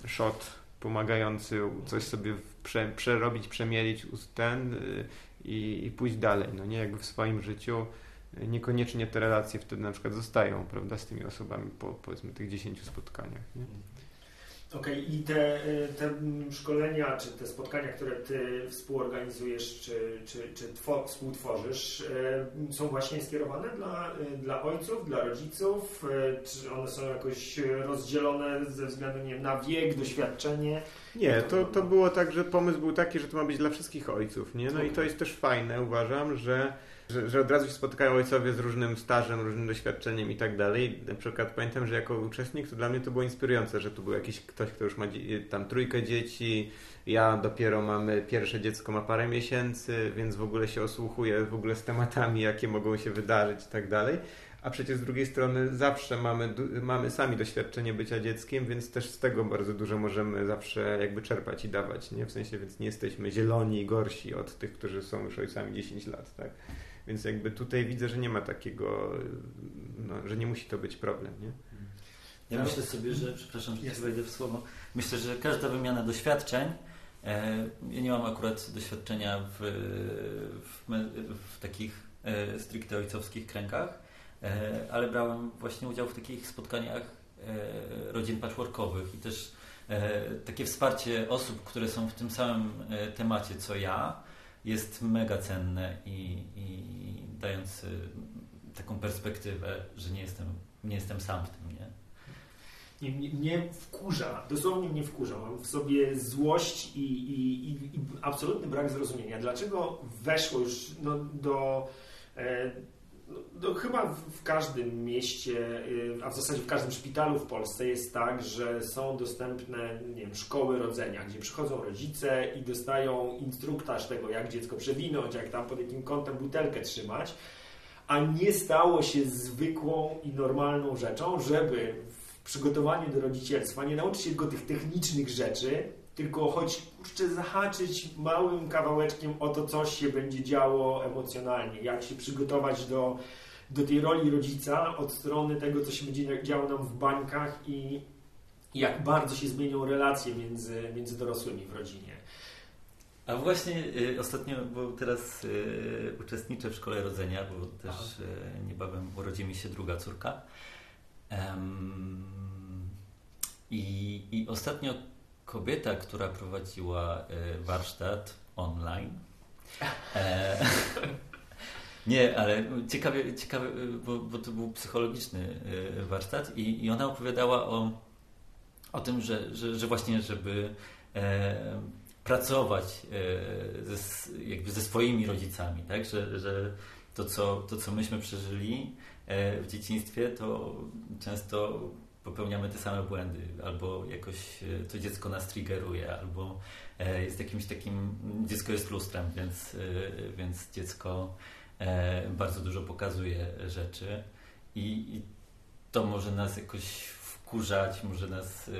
shot pomagający coś sobie prze, przerobić, przemielić ten y, i, i pójść dalej. No nie jakby w swoim życiu niekoniecznie te relacje wtedy na przykład zostają, prawda, z tymi osobami po powiedzmy tych 10 spotkaniach. Nie? Okej, okay, i te, y, te szkolenia, czy te spotkania, które Ty współorganizujesz, czy, czy, czy two, współtworzysz, y, są właśnie skierowane dla, y, dla ojców, dla rodziców? Czy one są jakoś rozdzielone ze względu nie wiem, na wiek, doświadczenie? Nie, to, to było tak, że pomysł był taki, że to ma być dla wszystkich ojców, nie? No okay. i to jest też fajne, uważam, że że, że od razu się spotykają ojcowie z różnym stażem, różnym doświadczeniem i tak dalej. Na przykład pamiętam, że jako uczestnik to dla mnie to było inspirujące, że tu był jakiś ktoś, kto już ma tam trójkę dzieci, ja dopiero mamy pierwsze dziecko ma parę miesięcy, więc w ogóle się osłuchuję w ogóle z tematami, jakie mogą się wydarzyć i tak dalej. A przecież z drugiej strony zawsze mamy, mamy sami doświadczenie bycia dzieckiem, więc też z tego bardzo dużo możemy zawsze jakby czerpać i dawać, nie? W sensie, więc nie jesteśmy zieloni i gorsi od tych, którzy są już ojcami 10 lat, tak? Więc jakby tutaj widzę, że nie ma takiego, no, że nie musi to być problem, nie? Ja myślę sobie, że, przepraszam, że wejdę w słowo, myślę, że każda wymiana doświadczeń, e, ja nie mam akurat doświadczenia w, w, w takich e, stricte ojcowskich kręgach, e, ale brałem właśnie udział w takich spotkaniach e, rodzin patchworkowych i też e, takie wsparcie osób, które są w tym samym e, temacie co ja, jest mega cenne i, i dając taką perspektywę, że nie jestem, nie jestem sam w tym, nie? Nie, wkurza, dosłownie mnie wkurza. Mam w sobie złość i, i, i, absolutny brak zrozumienia. Dlaczego weszło już no, do e, no, chyba w każdym mieście, y, a w zasadzie w każdym szpitalu w Polsce jest tak, że są dostępne nie wiem, szkoły rodzenia, gdzie przychodzą rodzice i dostają instruktaż tego, jak dziecko przewinąć, jak tam pod jakim kątem butelkę trzymać, a nie stało się zwykłą i normalną rzeczą, żeby w przygotowaniu do rodzicielstwa nie nauczyć się tylko tych technicznych rzeczy, tylko choć kurczę zahaczyć małym kawałeczkiem o to, co się będzie działo emocjonalnie, jak się przygotować do, do tej roli rodzica od strony tego, co się będzie działo nam w bańkach i jak bardzo się zmienią relacje między, między dorosłymi w rodzinie. A właśnie y, ostatnio, bo teraz y, uczestniczę w szkole rodzenia, bo też y, niebawem urodzi mi się druga córka. Um, i, I ostatnio kobieta, która prowadziła e, warsztat online. E, [laughs] nie, ale ciekawe, ciekawe bo, bo, to był psychologiczny e, warsztat i, i ona opowiadała o, o tym, że, że, że właśnie, żeby e, pracować e, ze, jakby ze swoimi rodzicami, tak? że, że to, co, to, co myśmy przeżyli e, w dzieciństwie, to często popełniamy te same błędy, albo jakoś e, to dziecko nas triggeruje, albo e, jest jakimś takim, dziecko jest lustrem, więc, e, więc dziecko bardzo dużo pokazuje rzeczy i, i to może nas jakoś wkurzać, może nas,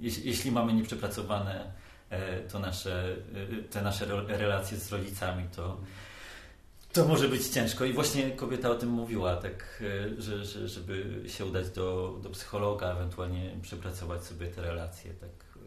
jeśli, jeśli mamy nieprzepracowane to nasze, te nasze relacje z rodzicami, to To może być ciężko. I właśnie kobieta o tym mówiła, tak, e, że, że, żeby się udać do, do psychologa, ewentualnie przepracować sobie te relacje, tak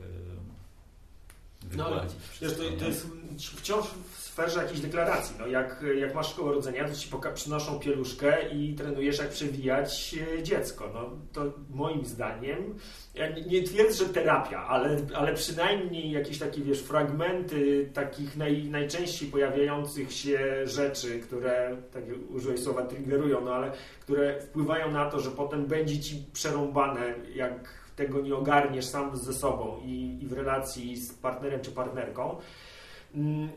no, wiesz, to, to, jest wciąż w sferze jakiejś deklaracji. No, jak, jak masz szkołę rodzenia, to ci przynoszą pieluszkę i trenujesz, jak przewijać e, dziecko. No, to moim zdaniem, ja nie twierdzę, że terapia, ale, ale przynajmniej jakieś takie, wiesz, fragmenty takich naj, najczęściej pojawiających się rzeczy, które, tak użyłeś słowa, triggerują, no ale które wpływają na to, że potem będzie ci przerąbane, jak tego nie ogarniesz sam ze sobą i, i w relacji z partnerem czy partnerką, mm,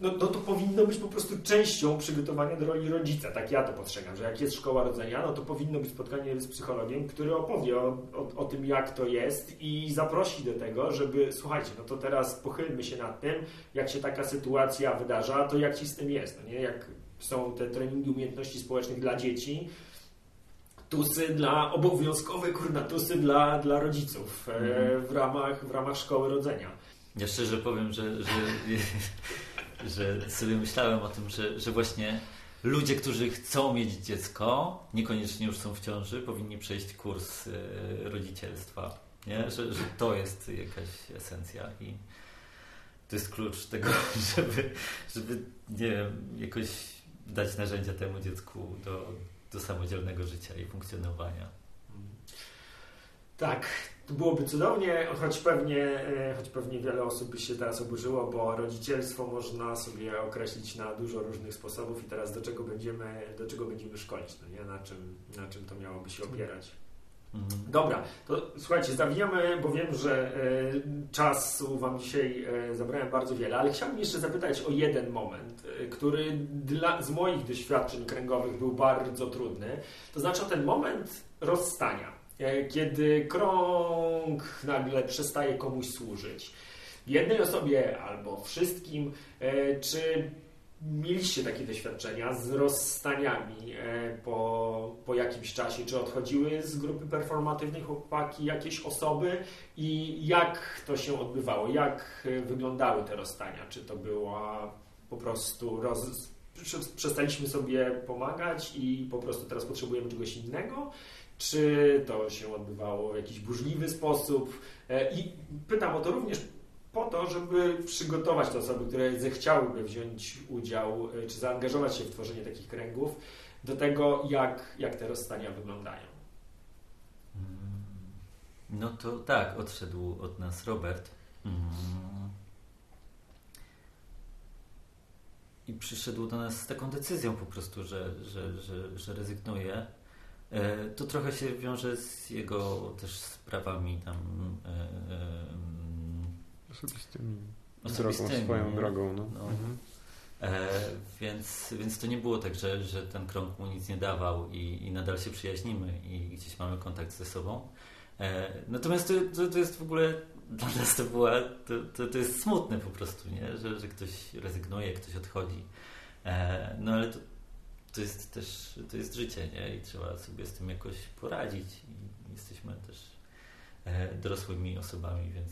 no, no, to powinno być po prostu częścią przygotowania do roli rodzica. Tak ja to postrzegam, że jak jest szkoła rodzenia, no to powinno być spotkanie z psychologiem, który opowie o, o, o, tym, jak to jest i zaprosi do tego, żeby słuchajcie, no to teraz pochylmy się nad tym, jak się taka sytuacja wydarza, to jak ci z tym jest, no nie? Jak są te treningi umiejętności społecznych dla dzieci, tusy dla obowiązkowe kurnatusy dla, dla rodziców mm. w, ramach, w ramach szkoły rodzenia. Ja szczerze powiem, że, że, [laughs] że sobie myślałem o tym, że, że właśnie ludzie, którzy chcą mieć dziecko, niekoniecznie już są w ciąży, powinni przejść kurs e, rodzicielstwa. Nie? Że, że to jest jakaś esencja i to jest klucz tego, [laughs] żeby, żeby nie wiem, jakoś dać narzędzia temu dziecku do, do samodzielnego życia i funkcjonowania. Tak, to byłoby cudownie, choć pewnie, e, choć pewnie wiele osób by się teraz oburzyło, bo rodzicielstwo można sobie określić na dużo różnych sposobów i teraz do czego będziemy, do czego będziemy szkolić, no nie? Na, czym, na czym to miałoby się opierać. Mhm. Dobra, to słuchajcie, zawijamy, bo wiem, że y, czasu Wam dzisiaj y, zabrałem bardzo wiele, ale chciałbym jeszcze zapytać o jeden moment, y, który dla, z moich doświadczeń kręgowych był bardzo trudny. To znaczy o ten moment rozstania, kiedy krąg nagle przestaje komuś służyć. Jednej osobie albo wszystkim, czy mieliście takie doświadczenia z rozstaniami e, po, po jakimś czasie? Czy odchodziły z grupy performatywnej chłopaki jakieś osoby i jak to się odbywało? Jak e, wyglądały te rozstania? Czy to była po prostu roz... przestaliśmy sobie pomagać i po prostu teraz potrzebujemy czegoś innego? Czy to się odbywało w jakiś burzliwy sposób? E, I pytam o to również po to, żeby przygotować te osoby, które zechciałyby wziąć udział e, czy zaangażować się w tworzenie takich kręgów, do tego, jak, jak te rozstania wyglądają. Mm. No to tak, odszedł od nas Robert. Mm. I przyszedł do nas z taką decyzją po prostu, że, że, że, że rezygnuje. E, to trochę się wiąże z jego też sprawami tam e, Osobistymi. Osobistymi drogą, swoją nie? drogą. No. no. Mhm. E, więc, więc to nie było tak, że, że ten krąg mu nic nie dawał i, i nadal się przyjaźnimy i gdzieś mamy kontakt ze sobą. E, natomiast to, to, to, jest w ogóle dla nas to była, to, to, to jest smutne po prostu, nie? Że, że ktoś rezygnuje, ktoś odchodzi. E, no ale to, to jest też to jest życie, nie? I trzeba sobie z tym jakoś poradzić. I jesteśmy też e, dorosłymi osobami, więc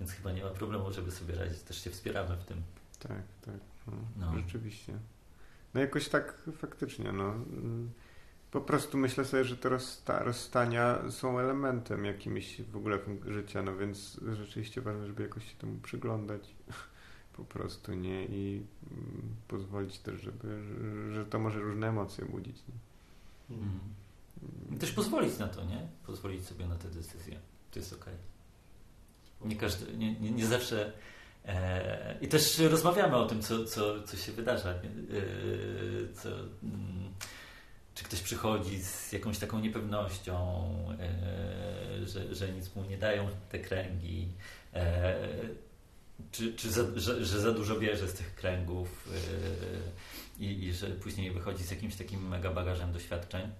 więc chyba nie ma problemu, żeby sobie radzić. Też się wspieramy w tym. Tak, tak. No, no. Rzeczywiście. No jakoś tak faktycznie, no. Po prostu myślę sobie, że te rozsta rozstania są elementem jakimś w ogóle życia, no więc rzeczywiście ważne, żeby jakoś się temu przyglądać [laughs] po prostu, nie? I mm, pozwolić też, żeby, że, to może różne emocje budzić. Nie? I też pozwolić na to, nie? Pozwolić sobie na te decyzje. To jest okej. Okay. Nie, każdy, nie, nie, nie zawsze. E, I też rozmawiamy o tym, co, co, co się wydarza. E, co, mm, czy ktoś przychodzi z jakąś taką niepewnością, e, że, że nic mu nie dają te kręgi, e, czy, czy za, że, że, za dużo bierze z tych kręgów e, i, i, że później wychodzi z jakimś takim mega bagażem doświadczeń,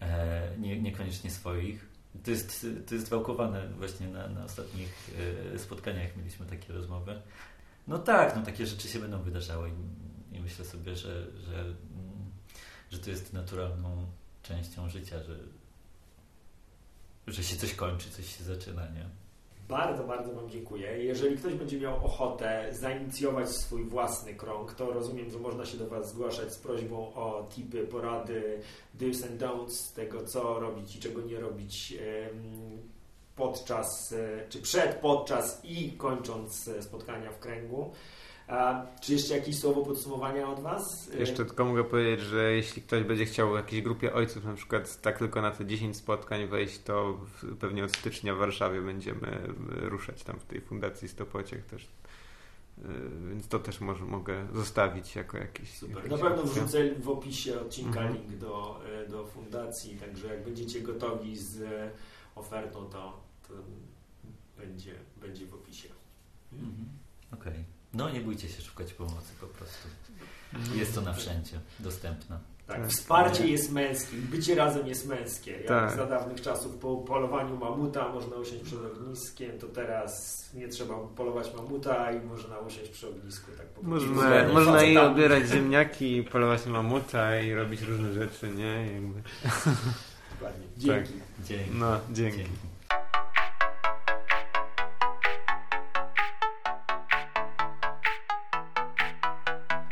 e, nie, niekoniecznie swoich. To jest, to jest wałkowane właśnie na, na ostatnich e, spotkaniach mieliśmy takie rozmowy. No tak, no takie rzeczy się będą wydarzały i, i myślę sobie, że, że, mm, że to jest naturalną częścią życia, że, że się coś kończy, coś się zaczyna, nie? Bardzo, bardzo Wam dziękuję. Jeżeli ktoś będzie miał ochotę zainicjować swój własny krąg, to rozumiem, że można się do Was zgłaszać z prośbą o tipy, porady, do's and don'ts, tego co robić i czego nie robić podczas, e, czy przed, podczas i kończąc e, spotkania w kręgu. A, czy jeszcze jakieś słowo podsumowania od Was? Jeszcze tylko mogę powiedzieć, że jeśli ktoś będzie chciał w jakiejś grupie ojców na przykład tak tylko na te 10 spotkań wejść, to pewnie od stycznia w Warszawie będziemy ruszać tam w tej fundacji Stopociech też. E, więc to też może, mogę zostawić jako jakiś. Super. Na pewno wrzucę w opisie odcinka mhm. link do, do fundacji, także jak będziecie gotowi z ofertą, to, to będzie, będzie w opisie. Mhm. Okej. Okay. No nie bójcie się szukać pomocy po prostu. Jest to na wszędzie dostępne. Tak, tak. wsparcie jest męskie, bycie razem jest męskie. Jak tak. za dawnych czasów po polowaniu mamuta można usiąść przed ogniskiem, to teraz nie trzeba polować mamuta i można usiąść przy ognisku. Tak po można można i odbierać ziemniaki, i polować mamuta i robić różne rzeczy, nie? Dzięki. Tak. Dzięki. No, dzięki. dzięki.